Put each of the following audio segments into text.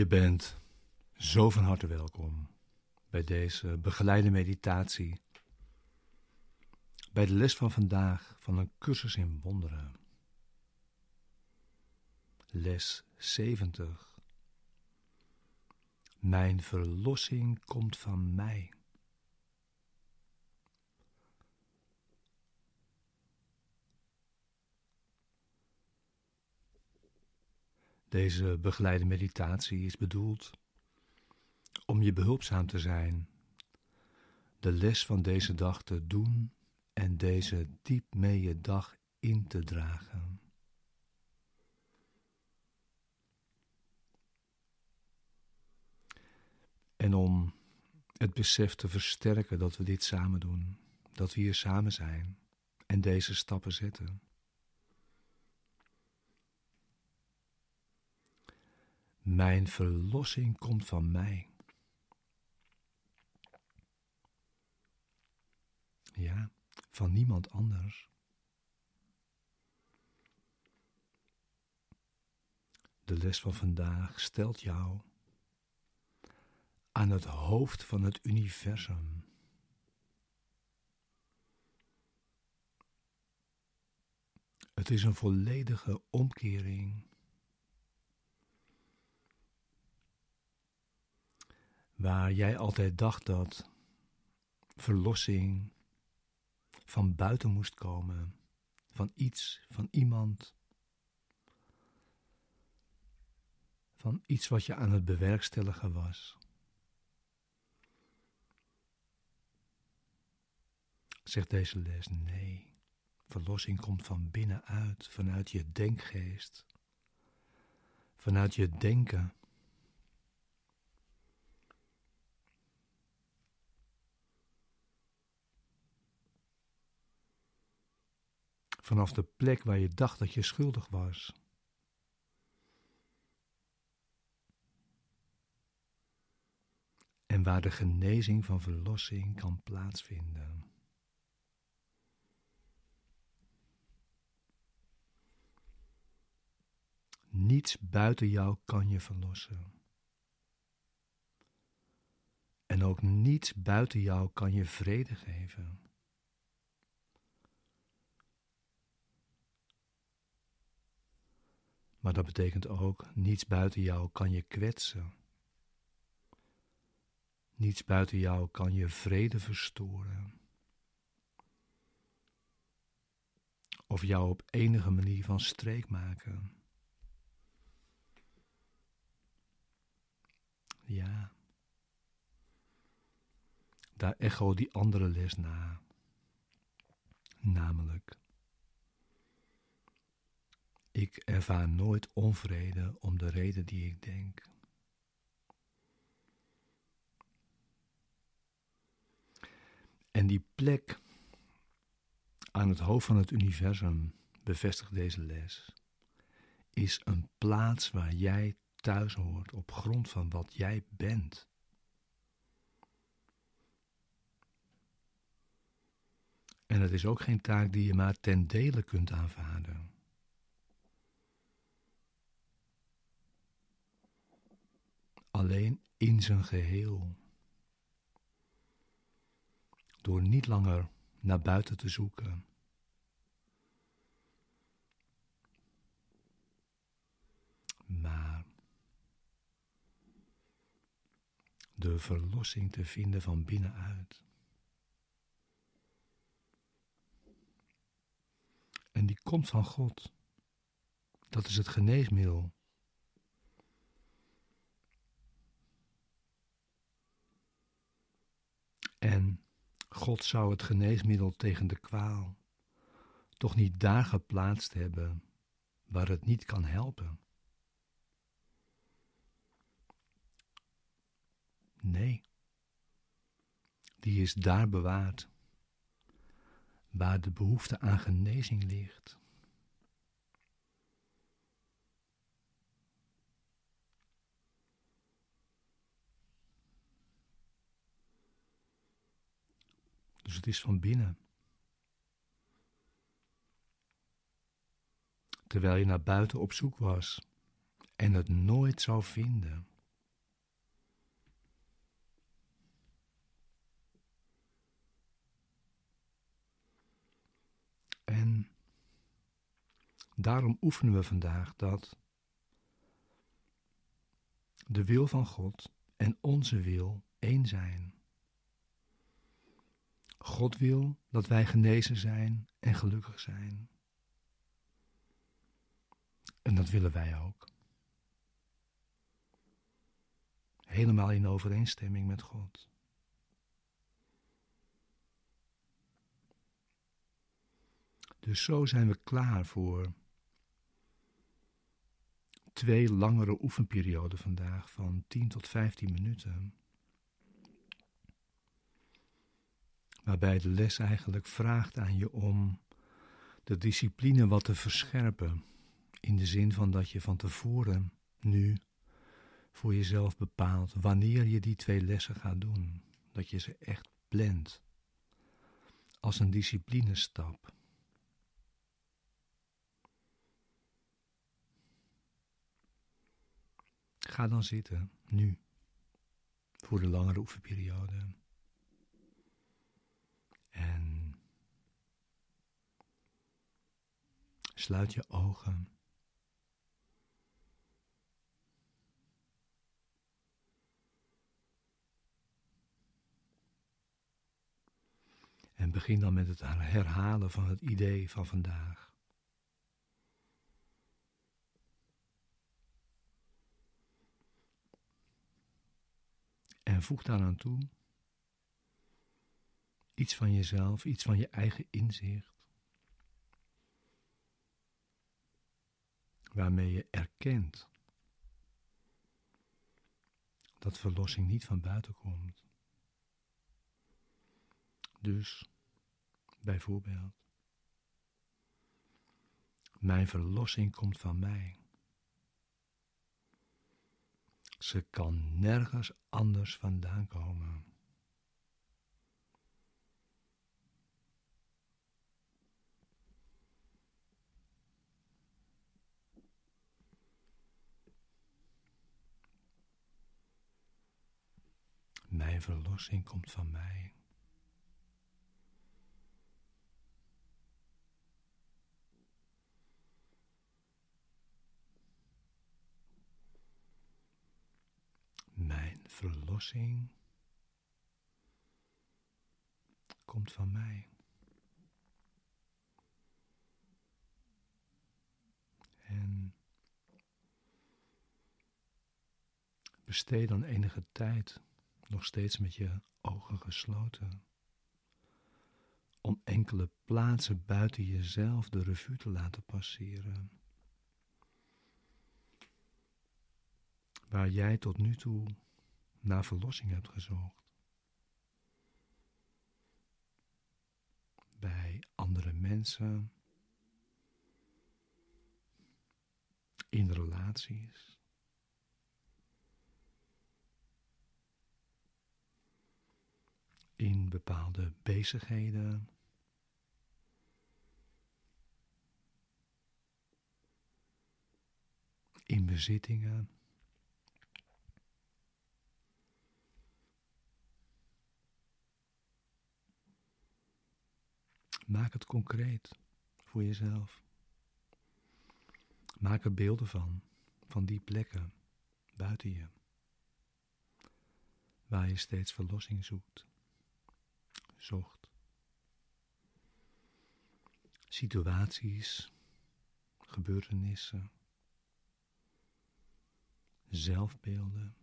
Je bent zo van harte welkom bij deze begeleide meditatie. Bij de les van vandaag van een cursus in wonderen. Les 70. Mijn verlossing komt van mij. Deze begeleide meditatie is bedoeld om je behulpzaam te zijn, de les van deze dag te doen en deze diep mee je dag in te dragen. En om het besef te versterken dat we dit samen doen, dat we hier samen zijn en deze stappen zetten. Mijn verlossing komt van mij. Ja, van niemand anders. De les van vandaag stelt jou aan het hoofd van het universum. Het is een volledige omkering waar jij altijd dacht dat verlossing van buiten moest komen, van iets, van iemand, van iets wat je aan het bewerkstelligen was. Zegt deze les nee. Verlossing komt van binnenuit, vanuit je denkgeest, vanuit je denken. Vanaf de plek waar je dacht dat je schuldig was. En waar de genezing van verlossing kan plaatsvinden. Niets buiten jou kan je verlossen. En ook niets buiten jou kan je vrede geven. Maar dat betekent ook, niets buiten jou kan je kwetsen. Niets buiten jou kan je vrede verstoren. Of jou op enige manier van streek maken. Ja. Daar echo die andere les na. Namelijk. Ik ervaar nooit onvrede om de reden die ik denk. En die plek aan het hoofd van het universum, bevestigt deze les, is een plaats waar jij thuis hoort op grond van wat jij bent. En het is ook geen taak die je maar ten dele kunt aanvaarden. Alleen in zijn geheel. Door niet langer naar buiten te zoeken. Maar de verlossing te vinden van binnenuit. En die komt van God. Dat is het geneesmiddel En God zou het geneesmiddel tegen de kwaal toch niet daar geplaatst hebben waar het niet kan helpen. Nee, die is daar bewaard, waar de behoefte aan genezing ligt. Dus het is van binnen. Terwijl je naar buiten op zoek was en het nooit zou vinden. En daarom oefenen we vandaag dat de wil van God en onze wil één zijn. God wil dat wij genezen zijn en gelukkig zijn. En dat willen wij ook. Helemaal in overeenstemming met God. Dus zo zijn we klaar voor twee langere oefenperioden vandaag van 10 tot 15 minuten. Waarbij de les eigenlijk vraagt aan je om de discipline wat te verscherpen. In de zin van dat je van tevoren nu voor jezelf bepaalt wanneer je die twee lessen gaat doen. Dat je ze echt plant. Als een disciplinestap. Ga dan zitten, nu, voor de langere oefenperiode. Sluit je ogen. En begin dan met het herhalen van het idee van vandaag. En voeg daaraan toe iets van jezelf, iets van je eigen inzicht. Waarmee je erkent dat verlossing niet van buiten komt. Dus, bijvoorbeeld, mijn verlossing komt van mij. Ze kan nergens anders vandaan komen. Mijn verlossing komt van mij. Mijn verlossing komt van mij. En besteed dan enige tijd, nog steeds met je ogen gesloten, om enkele plaatsen buiten jezelf de revue te laten passeren. waar jij tot nu toe naar verlossing hebt gezocht. Bij andere mensen, in relaties. In bepaalde bezigheden. In bezittingen. Maak het concreet voor jezelf. Maak er beelden van, van die plekken buiten je, waar je steeds verlossing zoekt, zocht. Situaties, gebeurtenissen, zelfbeelden.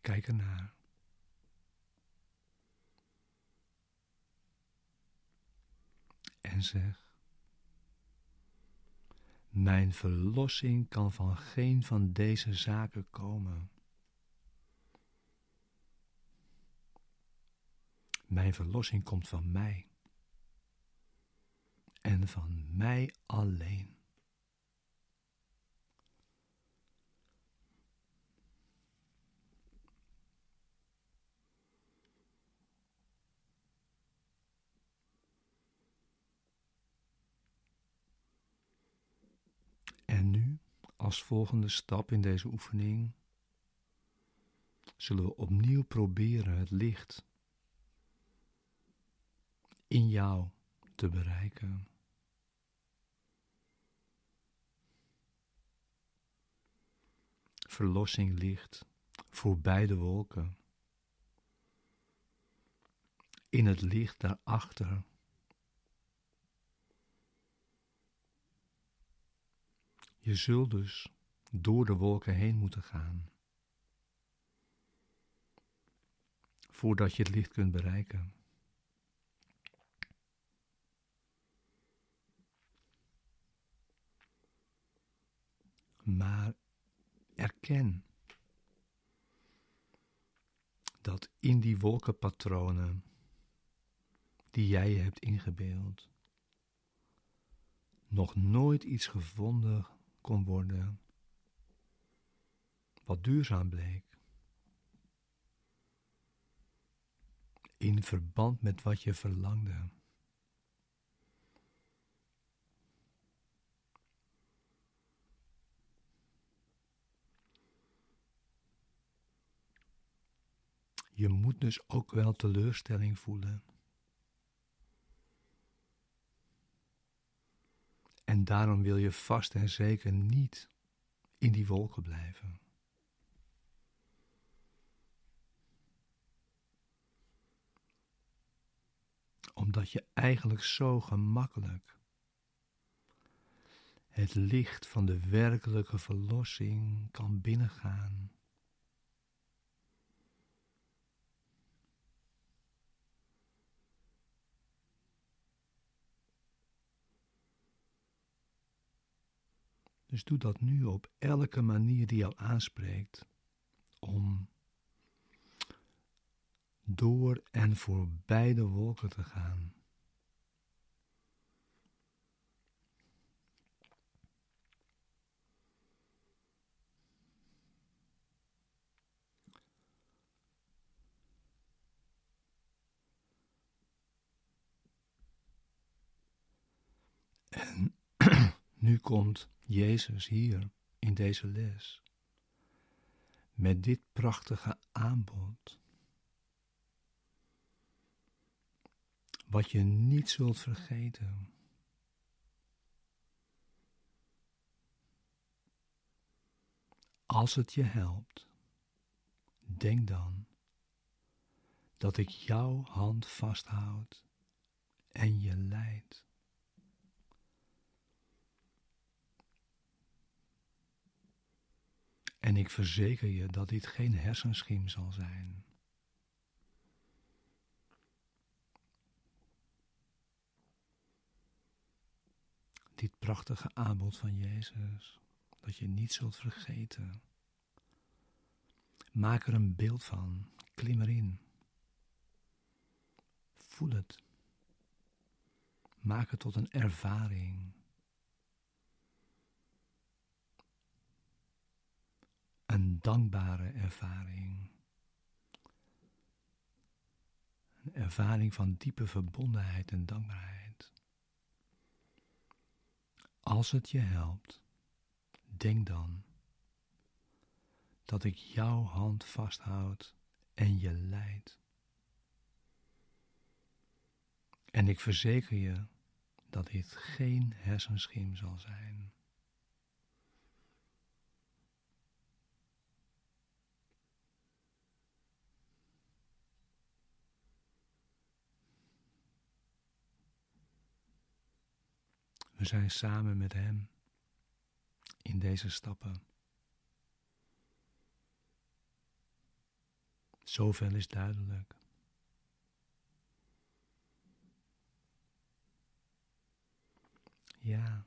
Kijk ernaar. En zeg: Mijn verlossing kan van geen van deze zaken komen. Mijn verlossing komt van mij en van mij alleen. En nu als volgende stap in deze oefening zullen we opnieuw proberen het licht in jou te bereiken. Verlossing ligt voor beide wolken. In het licht daarachter. Je zult dus door de wolken heen moeten gaan. Voordat je het licht kunt bereiken. Maar erken dat in die wolkenpatronen die jij hebt ingebeeld, nog nooit iets gevonden kon worden wat duurzaam bleek. In verband met wat je verlangde. Je moet dus ook wel teleurstelling voelen. En daarom wil je vast en zeker niet in die wolken blijven. Omdat je eigenlijk zo gemakkelijk het licht van de werkelijke verlossing kan binnengaan. Dus doe dat nu op elke manier die jou aanspreekt om door en voorbij de wolken te gaan. Nu komt Jezus hier in deze les met dit prachtige aanbod. Wat je niet zult vergeten. Als het je helpt, denk dan dat ik jouw hand vasthoud en je leidt. En ik verzeker je dat dit geen hersenschim zal zijn. Dit prachtige aanbod van Jezus, dat je niet zult vergeten. Maak er een beeld van, klim erin. Voel het. Maak het tot een ervaring. Een dankbare ervaring. Een ervaring van diepe verbondenheid en dankbaarheid. Als het je helpt, denk dan dat ik jouw hand vasthoud en je leidt. En ik verzeker je dat dit geen hersenschim zal zijn. We zijn samen met Hem in deze stappen. Zoveel is duidelijk. Ja.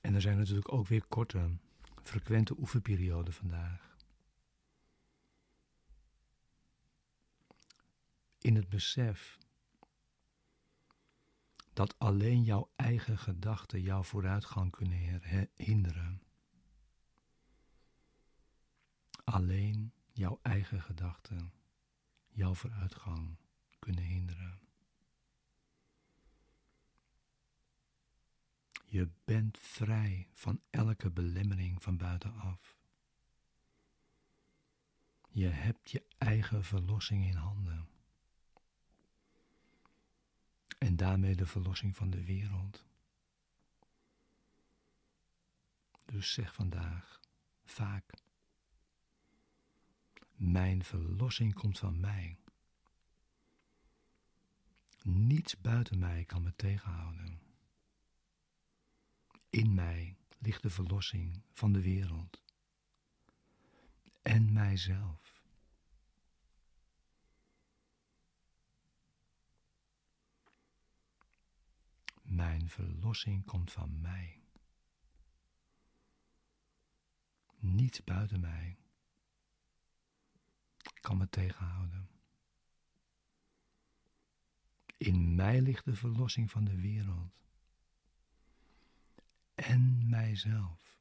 En er zijn natuurlijk ook weer korte, frequente oefenperioden vandaag. In het besef dat alleen jouw eigen gedachten jouw vooruitgang kunnen hinderen. Alleen jouw eigen gedachten jouw vooruitgang kunnen hinderen. Je bent vrij van elke belemmering van buitenaf. Je hebt je eigen verlossing in handen. En daarmee de verlossing van de wereld. Dus zeg vandaag vaak: Mijn verlossing komt van mij. Niets buiten mij kan me tegenhouden. In mij ligt de verlossing van de wereld en mijzelf. Mijn verlossing komt van mij. Niets buiten mij kan me tegenhouden. In mij ligt de verlossing van de wereld en mijzelf.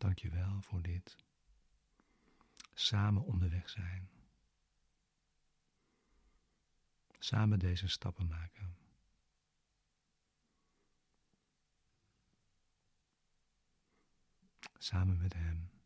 Dank je wel voor dit samen onderweg zijn. Samen deze stappen maken. Samen met Hem.